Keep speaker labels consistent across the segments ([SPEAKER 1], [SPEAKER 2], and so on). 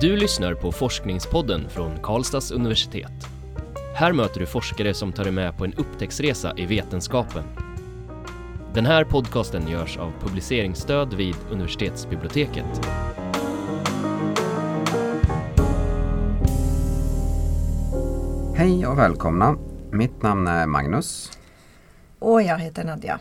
[SPEAKER 1] Du lyssnar på Forskningspodden från Karlstads universitet. Här möter du forskare som tar dig med på en upptäcktsresa i vetenskapen. Den här podcasten görs av publiceringsstöd vid universitetsbiblioteket.
[SPEAKER 2] Hej och välkomna. Mitt namn är Magnus.
[SPEAKER 3] Och jag heter Nadja.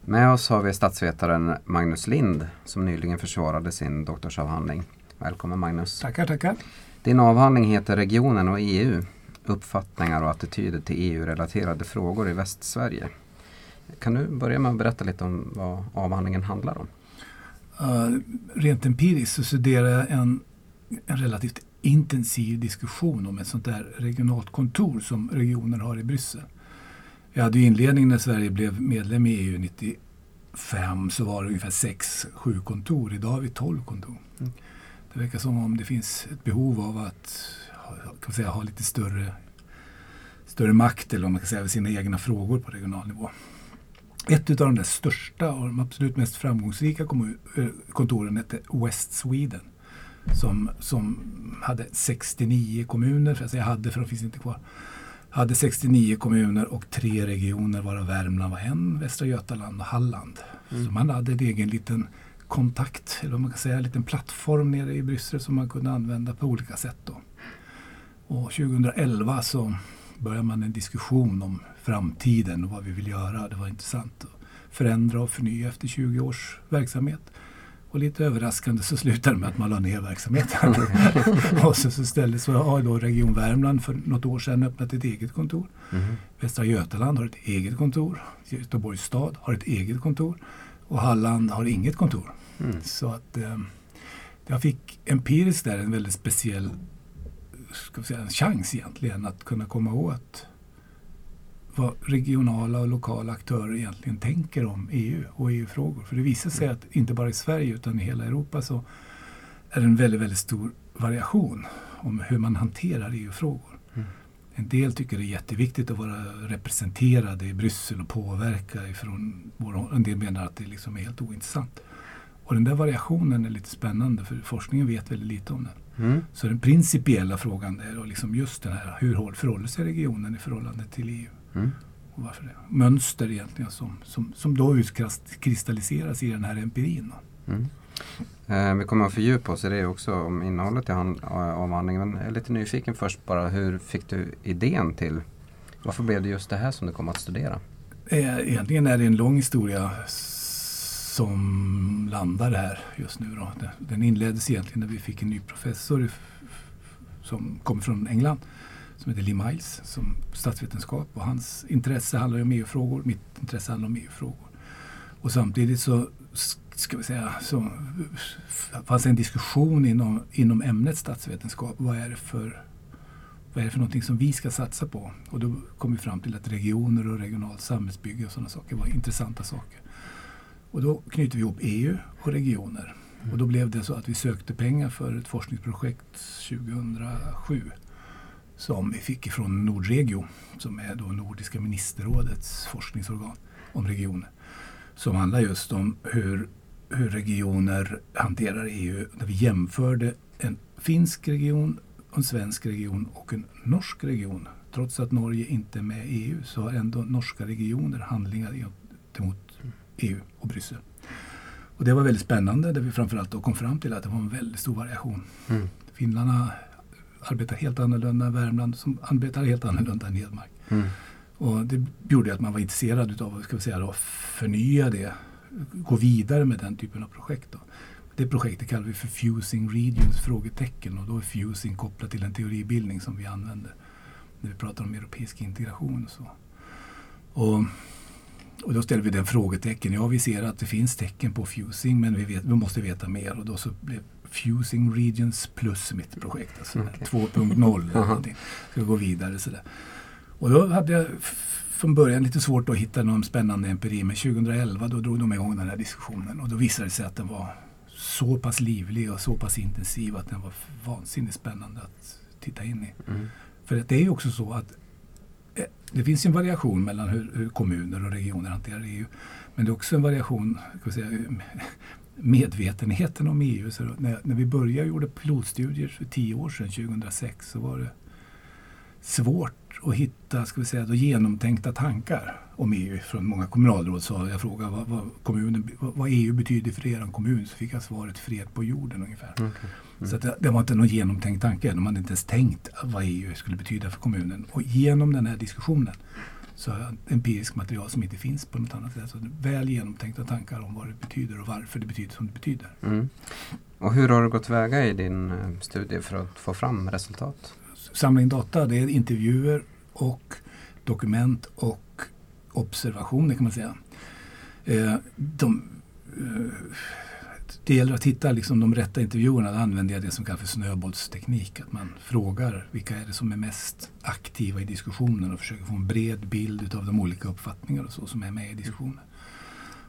[SPEAKER 2] Med oss har vi statsvetaren Magnus Lind som nyligen försvarade sin doktorsavhandling. Välkommen Magnus.
[SPEAKER 4] Tackar, tackar.
[SPEAKER 2] Din avhandling heter Regionen och EU. Uppfattningar och attityder till EU-relaterade frågor i Västsverige. Kan du börja med att berätta lite om vad avhandlingen handlar om?
[SPEAKER 4] Uh, rent empiriskt så studerar jag en, en relativt intensiv diskussion om ett sånt där regionalt kontor som regioner har i Bryssel. Jag hade ju inledning när Sverige blev medlem i EU 95 så var det ungefär 6-7 kontor. Idag har vi 12 kontor. Mm. Det verkar som om det finns ett behov av att kan säga, ha lite större, större makt eller om man kan säga över sina egna frågor på regional nivå. Ett av de där största och de absolut mest framgångsrika eh, kontoren hette West Sweden. Som, som hade 69 kommuner, för jag säger hade för de finns inte kvar. Hade 69 kommuner och tre regioner varav Värmland var en, Västra Götaland och Halland. Mm. Så man hade en egen liten kontakt, eller vad man kan säga, en liten plattform nere i Bryssel som man kunde använda på olika sätt. Då. Och 2011 så började man en diskussion om framtiden och vad vi vill göra. Det var intressant att förändra och förnya efter 20 års verksamhet. Och lite överraskande så slutade det med att man la ner verksamheten. och så, så istället så har då Region Värmland för något år sedan öppnat ett eget kontor. Mm. Västra Götaland har ett eget kontor. Göteborgs stad har ett eget kontor. Och Halland har inget kontor. Mm. Så att eh, jag fick empiriskt där en väldigt speciell ska säga, chans egentligen att kunna komma åt vad regionala och lokala aktörer egentligen tänker om EU och EU-frågor. För det visar sig mm. att inte bara i Sverige utan i hela Europa så är det en väldigt, väldigt stor variation om hur man hanterar EU-frågor. En del tycker det är jätteviktigt att vara representerade i Bryssel och påverka ifrån vår, En del menar att det liksom är helt ointressant. Och den där variationen är lite spännande för forskningen vet väldigt lite om den. Mm. Så den principiella frågan är liksom just den här, hur förhåller sig regionen i förhållande till EU? Mm. Och varför det? Mönster egentligen som, som, som då utkristalliseras i den här empirin. Mm.
[SPEAKER 2] Eh, vi kommer att fördjupa oss i det också om innehållet i avhandlingen. Eh, Men jag är lite nyfiken först bara. Hur fick du idén till varför blev det just det här som du kom att studera?
[SPEAKER 4] Eh, egentligen är det en lång historia som landar här just nu. Då. Den inleddes egentligen när vi fick en ny professor som kommer från England som heter Lee Miles som statsvetenskap och hans intresse handlar om EU-frågor, mitt intresse handlar om EU-frågor. Och samtidigt så ska vi säga, som, fanns en diskussion inom, inom ämnet statsvetenskap. Vad är, det för, vad är det för någonting som vi ska satsa på? Och då kom vi fram till att regioner och regionalt samhällsbygge och sådana saker var intressanta saker. Och då knyter vi ihop EU och regioner. Och då blev det så att vi sökte pengar för ett forskningsprojekt 2007 som vi fick ifrån Nordregio som är då Nordiska ministerrådets forskningsorgan om regioner. Som handlar just om hur, hur regioner hanterar EU. Där vi jämförde en finsk region, en svensk region och en norsk region. Trots att Norge inte är med i EU så har ändå norska regioner handlingar gentemot EU och Bryssel. Och det var väldigt spännande där vi framförallt då kom fram till att det var en väldigt stor variation. Mm. Finnarna arbetar helt annorlunda än Värmland som arbetar helt annorlunda än Hedmark. Mm. Och det gjorde att man var intresserad av att förnya det, gå vidare med den typen av projekt. Då. Det projektet kallar vi för Fusing Regions? frågetecken och då är fusing kopplat till en teoribildning som vi använder när vi pratar om europeisk integration. Och så. Och, och då ställer vi den frågetecken. Ja, vi ser att det finns tecken på fusing men vi, vet, vi måste veta mer och då så blev Fusing Regions plus mitt projekt. Alltså okay. 2.0. Ska gå vidare sådär. Och då hade jag från början lite svårt att hitta någon spännande empiri. Men 2011 då drog de igång den här diskussionen och då visade det sig att den var så pass livlig och så pass intensiv att den var vansinnigt spännande att titta in i. Mm. För det är ju också så att eh, det finns en variation mellan hur, hur, kommuner och regioner hanterar EU. Men det är också en variation säga, medvetenheten om EU. Så när, när vi började gjorde pilotstudier för tio år sedan, 2006, så var det svårt att hitta ska vi säga, då, genomtänkta tankar om EU från många kommunalråd. Så jag frågade vad, vad, kommunen, vad EU betyder för er kommun så fick jag svaret fred på jorden ungefär. Okay. Mm. Så det, det, var inte någon genomtänkt tanke. De hade inte ens tänkt vad EU skulle betyda för kommunen. Och genom den här diskussionen så har empiriskt material som inte finns på något annat sätt. Så väl genomtänkta tankar om vad det betyder och varför det betyder som det betyder. Mm.
[SPEAKER 2] Och hur har du gått väga i din eh, studie för att få fram resultat?
[SPEAKER 4] Samla in data, det är intervjuer och dokument och observationer kan man säga. Eh, de, eh, det gäller att hitta liksom de rätta intervjuerna. Då använder jag det som kallas för snöbollsteknik. Att man frågar vilka är det som är mest aktiva i diskussionen och försöker få en bred bild av de olika uppfattningar och så som är med i diskussionen.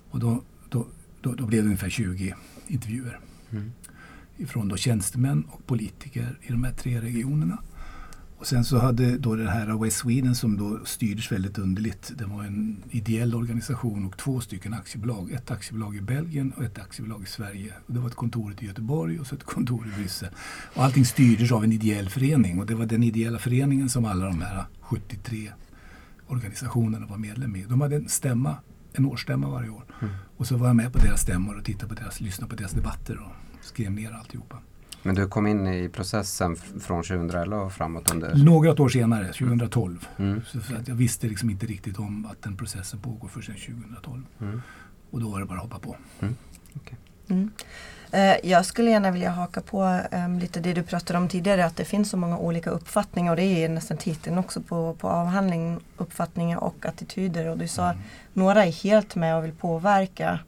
[SPEAKER 4] Och då, då, då, då blev det ungefär 20 intervjuer. Mm. Ifrån då tjänstemän och politiker i de här tre regionerna. Och sen så hade då det här West Sweden som då styrdes väldigt underligt. Det var en ideell organisation och två stycken aktiebolag. Ett aktiebolag i Belgien och ett aktiebolag i Sverige. Och det var ett kontor i Göteborg och så ett kontor i Bryssel. Och allting styrdes av en ideell förening och det var den ideella föreningen som alla de här 73 organisationerna var medlem i. De hade en stämma, en årsstämma varje år. Mm. Och så var jag med på deras stämmor och tittade på deras, lyssnade på deras debatter och skrev ner alltihopa.
[SPEAKER 2] Men du kom in i processen från 2011 och framåt? Under...
[SPEAKER 4] Några år senare, 2012. Mm. Så för att jag visste liksom inte riktigt om att den processen pågår förrän 2012. Mm. Och då var det bara att hoppa på. Mm.
[SPEAKER 3] Okay. Mm. Eh, jag skulle gärna vilja haka på um, lite det du pratade om tidigare att det finns så många olika uppfattningar och det är nästan titeln också på, på avhandling uppfattningar och attityder och du sa mm. några är helt med och vill påverka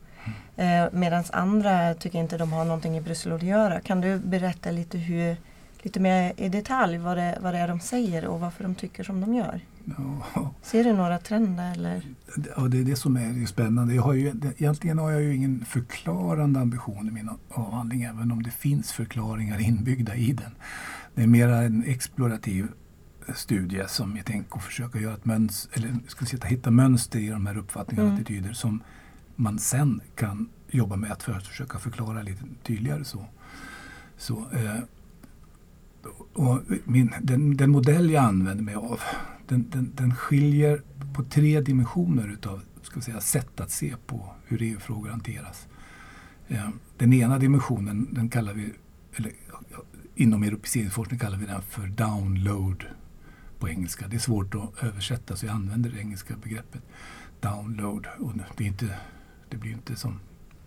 [SPEAKER 3] Eh, Medan andra tycker inte de har någonting i Bryssel att göra. Kan du berätta lite, hur, lite mer i detalj vad det, vad det är de säger och varför de tycker som de gör? Ja. Ser du några trender? Eller?
[SPEAKER 4] Ja, det är det som är spännande. Jag har ju, egentligen har jag ju ingen förklarande ambition i min avhandling även om det finns förklaringar inbyggda i den. Det är mer en explorativ studie som jag tänker försöka göra ett mönster, eller ska säga, hitta mönster i de här uppfattningarna och mm. attityder som man sen kan jobba med att, försöka förklara lite tydligare. så. så eh, och min, den, den, modell jag använder mig av den, den, den skiljer på tre dimensioner utav ska säga, sätt att se på hur EU-frågor hanteras. Eh, den ena dimensionen den kallar vi, eller inom europeiseringsforskning kallar vi den för download på engelska. Det är svårt att översätta så jag använder det engelska begreppet download. Och det är inte det blir inte som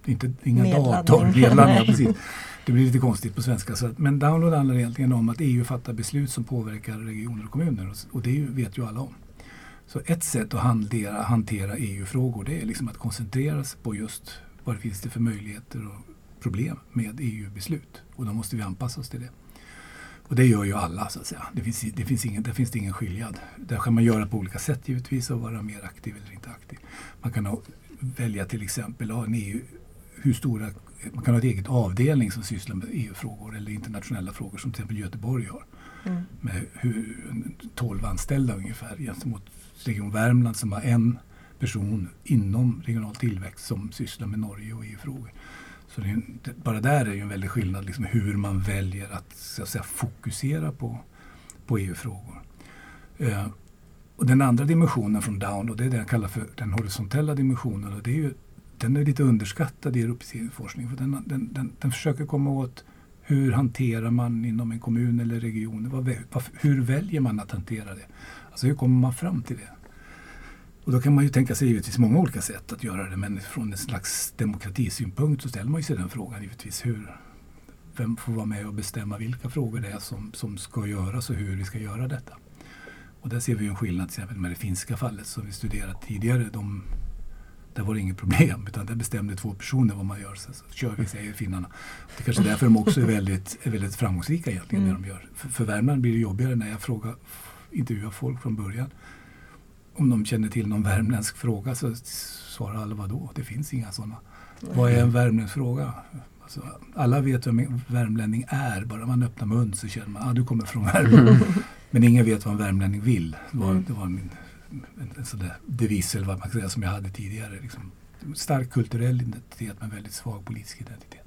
[SPEAKER 4] inte, inga dator, precis. Det blir lite konstigt på svenska. Så att, men download handlar egentligen om att EU fattar beslut som påverkar regioner och kommuner och, och det vet ju alla om. Så ett sätt att hantera, hantera EU-frågor det är liksom att koncentrera sig på just vad det finns det för möjligheter och problem med EU-beslut. Och då måste vi anpassa oss till det. Och det gör ju alla så att säga. Det finns, det finns ingen, där finns det ingen skiljad. Där kan man göra på olika sätt givetvis och vara mer aktiv eller inte aktiv. Man kan ha välja till exempel en EU, hur stora, man kan ha ett eget avdelning som sysslar med EU-frågor eller internationella frågor som till exempel Göteborg har. Mm. Med hur, 12 anställda ungefär gentemot Region Värmland som har en person inom regional tillväxt som sysslar med Norge och EU-frågor. Så det, bara där är ju en väldig skillnad liksom hur man väljer att, att säga, fokusera på, på EU-frågor. Eh, och den andra dimensionen från Down, och det är det jag kallar för den horisontella dimensionen. Och det är ju, den är lite underskattad i europeiseringsforskning. För den, den, den, den, försöker komma åt hur hanterar man inom en kommun eller region? Vad, vad, hur väljer man att hantera det? Alltså hur kommer man fram till det? Och då kan man ju tänka sig givetvis många olika sätt att göra det. Men från en slags demokratisynpunkt så ställer man sig den frågan givetvis. Hur, vem får vara med och bestämma vilka frågor det är som, som ska göras och hur vi ska göra detta? Och där ser vi en skillnad till exempel med det finska fallet som vi studerat tidigare. De, där var det inget problem utan där bestämde två personer vad man gör. Så, så kör vi, säger finnarna. Det är kanske är därför de också är väldigt, är väldigt framgångsrika egentligen mm. när de gör. För, för Värmland blir det jobbigare när jag frågar, intervjuar folk från början. Om de känner till någon värmländsk fråga så svarar alla vadå? Det finns inga sådana. Mm. Vad är en värmländsk fråga? Alltså, alla vet vem en värmlänning är. Bara man öppnar mun så känner man att ah, du kommer från Värmland. Men ingen vet vad en värmlänning vill. Det var, mm. det var min, en, en sån där devis eller vad man ska säga som jag hade tidigare. Liksom, stark kulturell identitet men väldigt svag politisk identitet.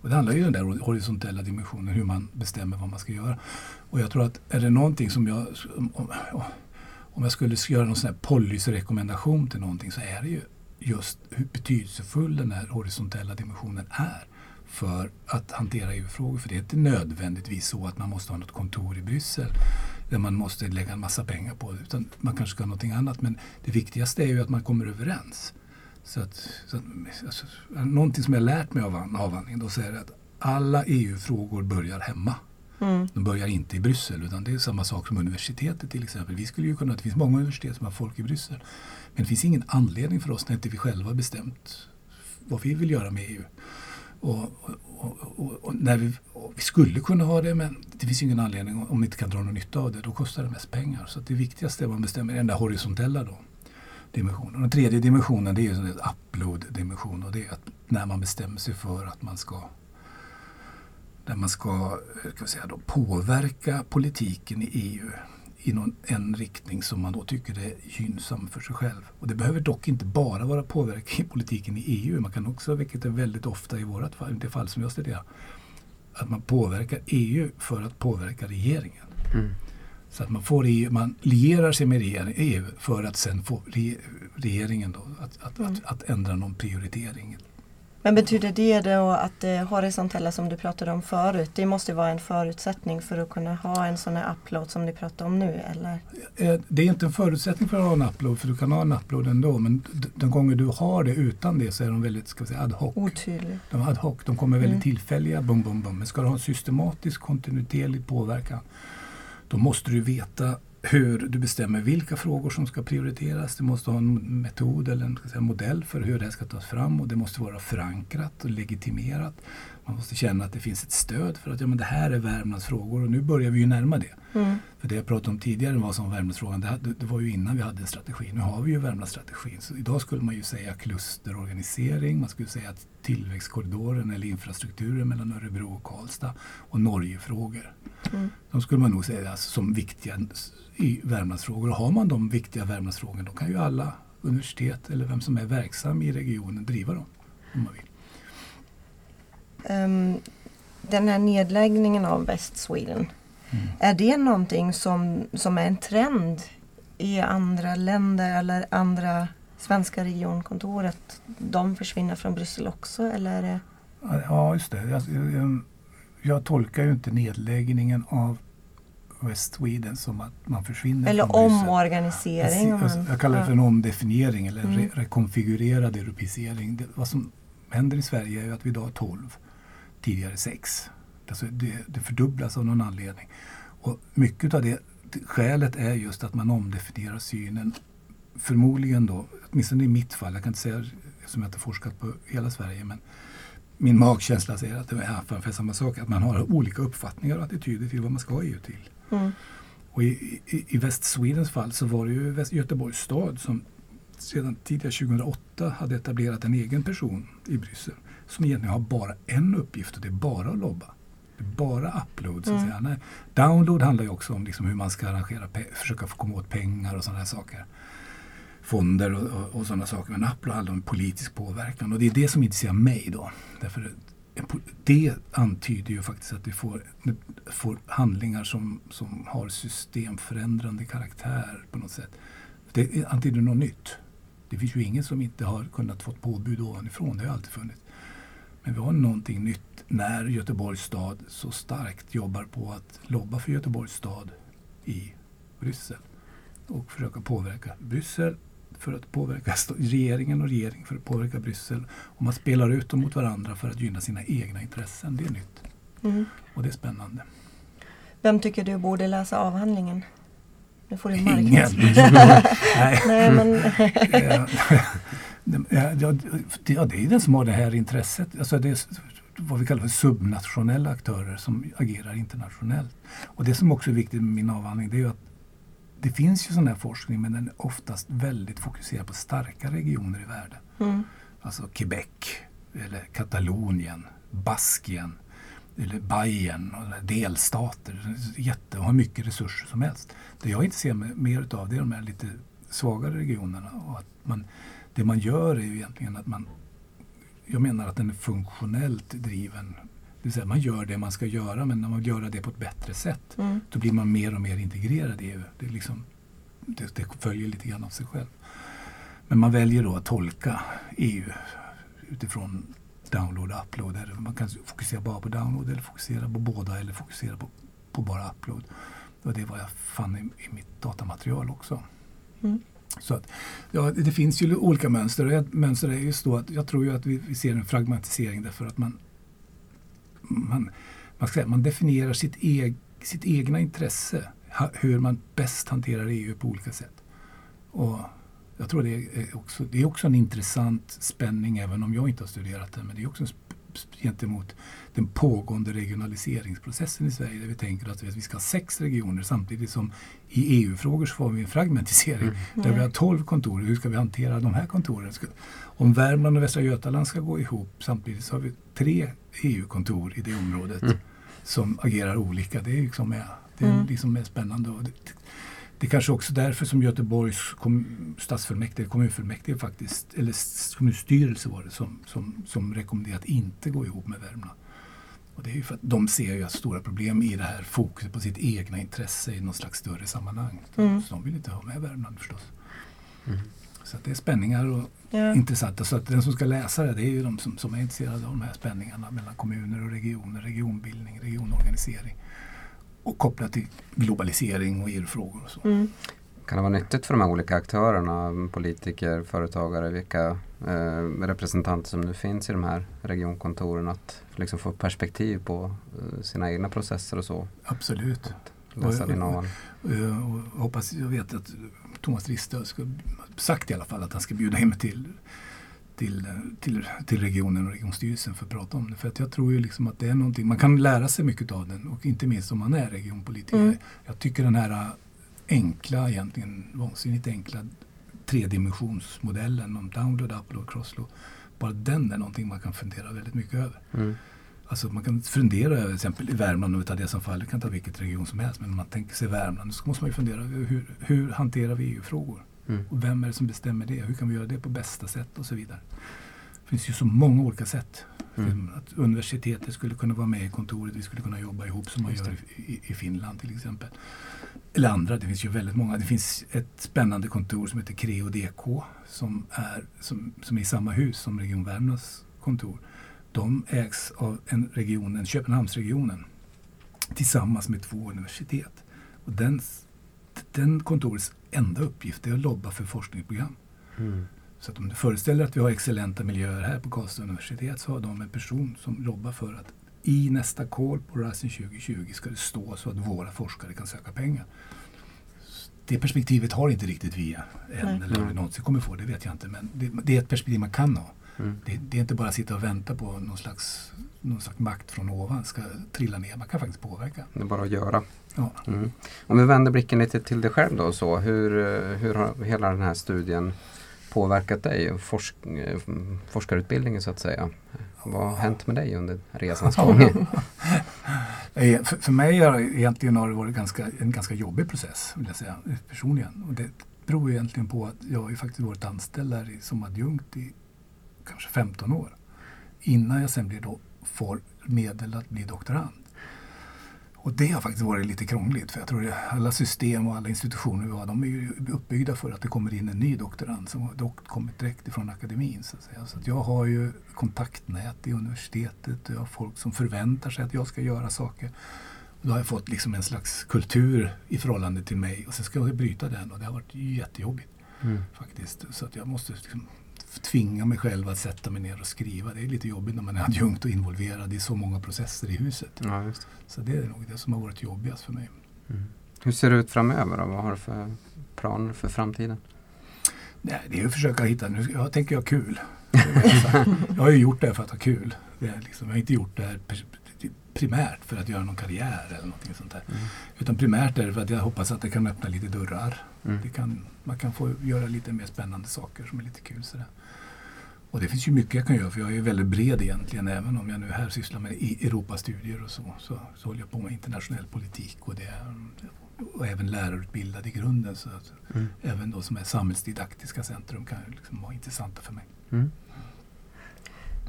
[SPEAKER 4] Och det handlar ju om den där horisontella dimensionen, hur man bestämmer vad man ska göra. Och jag tror att är det någonting som jag, om, om om jag skulle göra någon sån här policyrekommendation till någonting så är det ju just hur betydelsefull den här horisontella dimensionen är för att hantera EU-frågor. För det är inte nödvändigtvis så att man måste ha något kontor i Bryssel där man måste lägga en massa pengar på det. Utan man kanske ska ha någonting annat. Men det viktigaste är ju att man kommer överens. Så att, så att, alltså, någonting som jag lärt mig av avhandlingen då säger att alla EU-frågor börjar hemma. Mm. De börjar inte i Bryssel utan det är samma sak som universitetet till exempel. Vi skulle ju kunna, det finns många universitet som har folk i Bryssel. Men det finns ingen anledning för oss när inte vi själva bestämt vad vi vill göra med EU. Och, och, och, och när vi, vi, skulle kunna ha det men det finns ingen anledning om vi inte kan dra någon nytta av det. Då kostar det mest pengar. Så det viktigaste är man bestämmer är den där horisontella då, dimensionen. Den tredje dimensionen det är en upload-dimension och det är att när man bestämmer sig för att man ska där man ska, ska säga då, påverka politiken i EU i någon, en riktning som man då tycker är gynnsam för sig själv. Och det behöver dock inte bara vara påverkan i politiken i EU. Man kan också, vilket är väldigt ofta i vårt fall, det fall som jag studerar, att man påverkar EU för att påverka regeringen. Mm. Så att man, får EU, man lierar sig med EU för att sen få regeringen då, att, att, mm. att, att ändra någon prioritering
[SPEAKER 3] men betyder det då att det horisontella som du pratade om förut, det måste vara en förutsättning för att kunna ha en sån här upload som ni pratar om nu eller?
[SPEAKER 4] Eh, det är inte en förutsättning för att ha en upload för du kan ha en upload ändå men de gånger du har det utan det så är de väldigt ska vi säga, ad hoc.
[SPEAKER 3] Otydlig.
[SPEAKER 4] De är ad hoc, de kommer väldigt mm. tillfälliga, bum, bum, bum. Men ska du ha en systematisk kontinuerlig påverkan då måste du veta hur du bestämmer vilka frågor som ska prioriteras. Du måste ha en metod eller en modell för hur det här ska tas fram och det måste vara förankrat och legitimerat. Man måste känna att det finns ett stöd för att ja, men det här är Värmlands frågor och nu börjar vi ju närma det. Mm. För det jag pratade om tidigare var som Värmlandsfrågan, det, det, var ju innan vi hade en strategi. Nu har vi ju Värmlandsstrategin. Så idag skulle man ju säga klusterorganisering, man skulle säga att tillväxtkorridoren eller infrastrukturen mellan Örebro och Karlstad och Norgefrågor. Mm. De skulle man nog säga alltså, som viktiga i Värmlandsfrågor. Och har man de viktiga Värmlandsfrågorna då kan ju alla universitet eller vem som är verksam i regionen driva dem om man vill.
[SPEAKER 3] Um, den här nedläggningen av West Sweden, mm. är det någonting som, som är en trend i andra länder eller andra svenska regionkontoret? De försvinner från Bryssel också eller? Är det...
[SPEAKER 4] Ja, just det. Jag, jag, jag tolkar ju inte nedläggningen av West Sweden som att man försvinner
[SPEAKER 3] Eller från omorganisering.
[SPEAKER 4] Jag, jag, jag, kallar det för en omdefiniering eller mm. re, rekonfigurerad europisering. Det, vad som händer i Sverige är att vi idag har 12, tidigare 6. Alltså det, det fördubblas av någon anledning. Och mycket av det skälet är just att man omdefinierar synen. Förmodligen då, åtminstone i mitt fall, jag kan inte säga som jag inte forskat på hela Sverige, men min magkänsla säger att det är för samma sak, att man har olika uppfattningar och attityder till vad man ska ha EU till. Mm. Och i, i, i West Swedens fall så var det ju Göteborgs stad som sedan tidigare 2008 hade etablerat en egen person i Bryssel som egentligen har bara en uppgift och det är bara att lobba. Det är bara upload. Så att mm. säga. Nej, download handlar ju också om liksom hur man ska arrangera, försöka få komma åt pengar och sådana här saker. Fonder och, och, och sådana saker. Men upload handlar om politisk påverkan och det är det som intresserar mig då. Därför det antyder ju faktiskt att vi får, får handlingar som, som har systemförändrande karaktär på något sätt. Det antyder något nytt. Det finns ju ingen som inte har kunnat få påbud ovanifrån, det har alltid funnits. Men vi har någonting nytt när Göteborgs stad så starkt jobbar på att lobba för Göteborgs stad i Bryssel och försöka påverka Bryssel för att påverka regeringen och regeringen för att påverka Bryssel. Och man spelar ut dem mot varandra för att gynna sina egna intressen. Det är nytt. Mm. Och det är spännande.
[SPEAKER 3] Vem tycker du borde läsa avhandlingen? Nu får du
[SPEAKER 4] Ingen! Nej. Nej, men ja, det är den som har det här intresset. Alltså det är vad vi kallar för subnationella aktörer som agerar internationellt. Och det som också är viktigt med min avhandling det är att det finns ju sån här forskning men den är oftast väldigt fokuserad på starka regioner i världen. Mm. Alltså Quebec, eller Katalonien, Baskien, eller Bayern, delstater. Jätte, har mycket resurser som helst. Det jag inte ser mer utav det är de här lite svagare regionerna. Och att man det man gör är ju egentligen att man, jag menar att den är funktionellt driven. Det vill säga man gör det man ska göra men när man gör det på ett bättre sätt
[SPEAKER 3] Mm.
[SPEAKER 4] då blir man mer och mer integrerad i EU. Det, liksom, det, det följer lite grann av sig själv. Men man väljer då att tolka EU utifrån download och upload. Eller man kan fokusera bara på download eller fokusera på båda eller fokusera på, på bara upload. Och det var jag fann i, i mitt datamaterial också.
[SPEAKER 3] Mm.
[SPEAKER 4] Så att, ja, det finns ju olika mönster. Ett mönster är just då att jag tror ju att vi, vi ser en fragmentisering därför att man, man, man, ska säga, man definierar sitt, eg, sitt egna intresse. Ha, hur man bäst hanterar EU på olika sätt. Och jag tror det är också, det är också en intressant spänning även om jag inte har studerat det. Men det är också en sp- gentemot den pågående regionaliseringsprocessen i Sverige där vi tänker att vi ska ha sex regioner samtidigt som i EU-frågor så får vi en fragmentisering där vi har 12 kontor. Hur ska vi hantera de här kontoren? Om Värmland och Västra Götaland ska gå ihop samtidigt så har vi tre EU-kontor i det området
[SPEAKER 2] Mm.
[SPEAKER 4] som agerar olika. Det är liksom det är
[SPEAKER 3] Mm.
[SPEAKER 4] liksom är spännande. Det, är kanske också därför som Göteborgs kom, stadsfullmäktige, kommunfullmäktige faktiskt, eller kommunstyrelse var det som, som, som rekommenderade att inte gå ihop med Värmland. Och det är ju för att de ser ju stora problem i det här fokuset på sitt egna intresse i något slags större sammanhang.
[SPEAKER 3] Mm.
[SPEAKER 4] Så de vill inte ha med Värmland förstås.
[SPEAKER 2] Mm.
[SPEAKER 4] Så att det är spänningar och
[SPEAKER 3] Ja.
[SPEAKER 4] intressanta. Så att den som ska läsa det, det är ju de som, som är intresserade av de här spänningarna mellan kommuner och regioner, regionbildning, regionorganisering. Och kopplat till globalisering och EU-frågor och så.
[SPEAKER 3] Mm.
[SPEAKER 2] Kan det vara nyttigt för de här olika aktörerna, politiker, företagare, vilka eh, representanter som nu finns i de här regionkontoren att liksom få perspektiv på eh, sina egna processer och så?
[SPEAKER 4] Absolut.
[SPEAKER 2] Läsa
[SPEAKER 4] Och-
[SPEAKER 2] din.
[SPEAKER 4] Eh, Och jag hoppas, jag vet att Thomas Ristö ska sagt i alla fall att han ska bjuda in mig till, till, till, till regionen och regionstyrelsen för att prata om det. För att jag tror ju liksom att det är någonting, man kan lära sig mycket av den och inte minst om man är regionpolitiker.
[SPEAKER 3] Mm.
[SPEAKER 4] Jag tycker den här enkla, egentligen vansinnigt enkla tredimensionsmodellen om download, upload, crossload. Bara den är någonting man kan fundera väldigt mycket över.
[SPEAKER 2] Mm.
[SPEAKER 4] Alltså man kan fundera över till exempel i Värmland, om vi tar det som fall, vi kan ta vilket region som helst, men om man tänker sig Värmland så måste man ju fundera över hur, hur hanterar vi EU-frågor?
[SPEAKER 2] Mm.
[SPEAKER 4] Och vem är det som bestämmer det? Hur kan vi göra det på bästa sätt och så vidare. Det finns ju så många olika sätt.
[SPEAKER 2] Mm.
[SPEAKER 4] Att universitetet skulle kunna vara med i kontoret, vi skulle kunna jobba ihop som man gör i, i, Finland till exempel. Eller andra, det finns ju väldigt många. Det finns ett spännande kontor som heter Creo DK som är, som, som är i samma hus som Region Värmlands kontor. De ägs av en region, Köpenhamnsregionen tillsammans med två universitet. Och den, den kontorets enda uppgift är att lobba för forskningsprogram.
[SPEAKER 2] Mm.
[SPEAKER 4] Så att om du föreställer att vi har excellenta miljöer här på Karlstad universitet så har de en person som jobbar för att i nästa call på Horizon 2020 ska det stå så att våra forskare kan söka pengar. Det perspektivet har inte riktigt vi än,
[SPEAKER 3] Nej.
[SPEAKER 4] eller om vi någonsin kommer få, det vet jag inte. Men det, det är ett perspektiv man kan ha.
[SPEAKER 2] Mm.
[SPEAKER 4] Det, det är inte bara att sitta och vänta på någon slags, någon slags makt från ovan ska trilla ner. Man kan faktiskt påverka.
[SPEAKER 2] Det är bara att göra.
[SPEAKER 4] Ja.
[SPEAKER 2] Mm. Om vi vänder blicken lite till dig själv då. Så, hur, hur har hela den här studien påverkat dig forsk, forskarutbildningen så att säga? Vad har hänt med dig under resans gång?
[SPEAKER 4] För, för mig har egentligen har det varit ganska, en ganska jobbig process, vill jag säga, personligen. Och det beror egentligen på att jag har ju faktiskt varit anställd som adjunkt i kanske 15 år. Innan jag sen blir då, får medel att bli doktorand. Och det har faktiskt varit lite krångligt för jag tror att alla system och alla institutioner vi har de är ju uppbyggda för att det kommer in en ny doktorand som har dock kommit direkt ifrån akademin. Så att, säga. Så att jag har ju kontaktnät i universitetet och jag har folk som förväntar sig att jag ska göra saker. Och då har jag fått liksom en slags kultur i förhållande till mig och sen ska jag bryta den och det har varit jättejobbigt
[SPEAKER 2] Mm.
[SPEAKER 4] faktiskt. Så att jag måste liksom tvinga mig själv att sätta mig ner och skriva. Det är lite jobbigt när man är adjunkt och involverad i så många processer i huset.
[SPEAKER 2] Ja, det.
[SPEAKER 4] Så det är nog det som har varit jobbigast för mig.
[SPEAKER 2] Mm. Hur ser det ut framöver då? Vad har du för planer för framtiden?
[SPEAKER 4] Nej, det är att försöka hitta, nu jag tänker jag kul. Jag har ju gjort det här för att ha kul. Det liksom, jag har inte gjort det här primärt för att göra någon karriär eller någonting sånt där.
[SPEAKER 2] Mm.
[SPEAKER 4] Utan primärt är det för att jag hoppas att det kan öppna lite dörrar.
[SPEAKER 2] Mm.
[SPEAKER 4] Kan, man kan få göra lite mer spännande saker som är lite kul. Sådär. Och det finns ju mycket jag kan göra för jag är väldigt bred egentligen. Även om jag nu här sysslar med i- Europastudier och så, så, så håller jag på med internationell politik. Och det, och även lärarutbildad i grunden. Så att
[SPEAKER 2] Mm.
[SPEAKER 4] även då som är samhällsdidaktiska centrum kan liksom vara intressanta för mig.
[SPEAKER 2] Mm.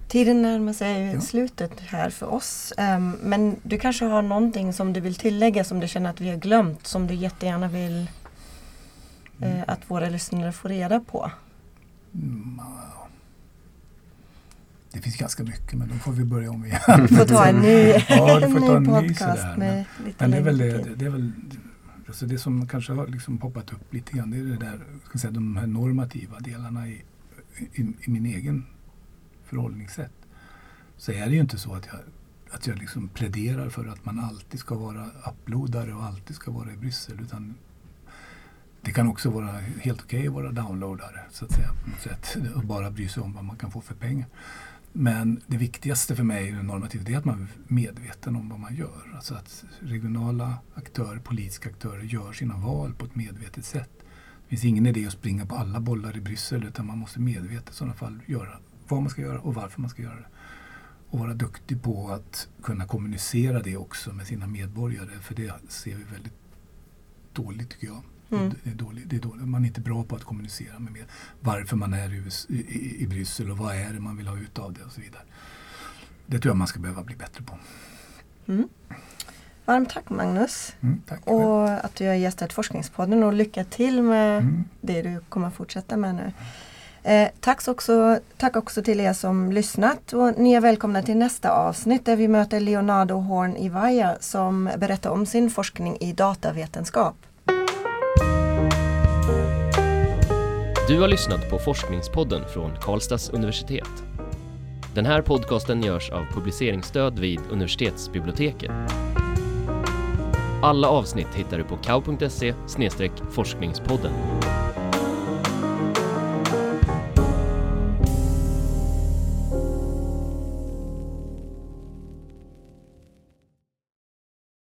[SPEAKER 3] Tiden närmar sig
[SPEAKER 4] Ja.
[SPEAKER 3] slutet här för oss. Ehm, men du kanske har någonting som du vill tillägga som du känner att vi har glömt som du jättegärna vill eh, att våra lyssnare får reda på?
[SPEAKER 4] Mm. Det finns ganska mycket men då får vi börja om igen.
[SPEAKER 3] Vi får ta en ny,
[SPEAKER 4] Ja, du får ta en ny
[SPEAKER 3] podcast
[SPEAKER 4] sådär,
[SPEAKER 3] med lite
[SPEAKER 4] Men det är väl det, det, är väl, alltså det som kanske har liksom poppat upp lite grann. Det är det där, ska säga, de här normativa delarna i, i, i min egen förhållningssätt. Så är det ju inte så att jag, att jag liksom pläderar för att man alltid ska vara uploadare och alltid ska vara i Bryssel. Utan det kan också vara helt okej att vara downloadare så att säga. På något sätt, och bara bry sig om vad man kan få för pengar. Men det viktigaste för mig i är att man är medveten om vad man gör. Alltså att regionala aktörer, politiska aktörer gör sina val på ett medvetet sätt. Det finns ingen idé att springa på alla bollar i Bryssel utan man måste medvetet i sådana fall göra vad man ska göra och varför man ska göra det. Och vara duktig på att kunna kommunicera det också med sina medborgare för det ser vi väldigt dåligt tycker jag.
[SPEAKER 3] Mm.
[SPEAKER 4] Det, är dåligt, det är dåligt. Man är inte bra på att kommunicera med, med varför man är i, i, i, Bryssel och vad är det man vill ha ut av det och så vidare. Det tror jag man ska behöva bli bättre på.
[SPEAKER 3] Mm. Varmt tack Magnus
[SPEAKER 4] Mm, tack.
[SPEAKER 3] och att du har gästat Forskningspodden och lycka till med
[SPEAKER 4] Mm.
[SPEAKER 3] det du kommer fortsätta med nu. Eh, tack, också, tack också till er som lyssnat och ni är välkomna till nästa avsnitt där vi möter Leonardo Horn Ivaja som berättar om sin forskning i datavetenskap.
[SPEAKER 1] Du har lyssnat på Forskningspodden från Karlstads universitet. Den här podcasten görs av publiceringsstöd vid universitetsbiblioteket. Alla avsnitt hittar du på kau.se forskningspodden.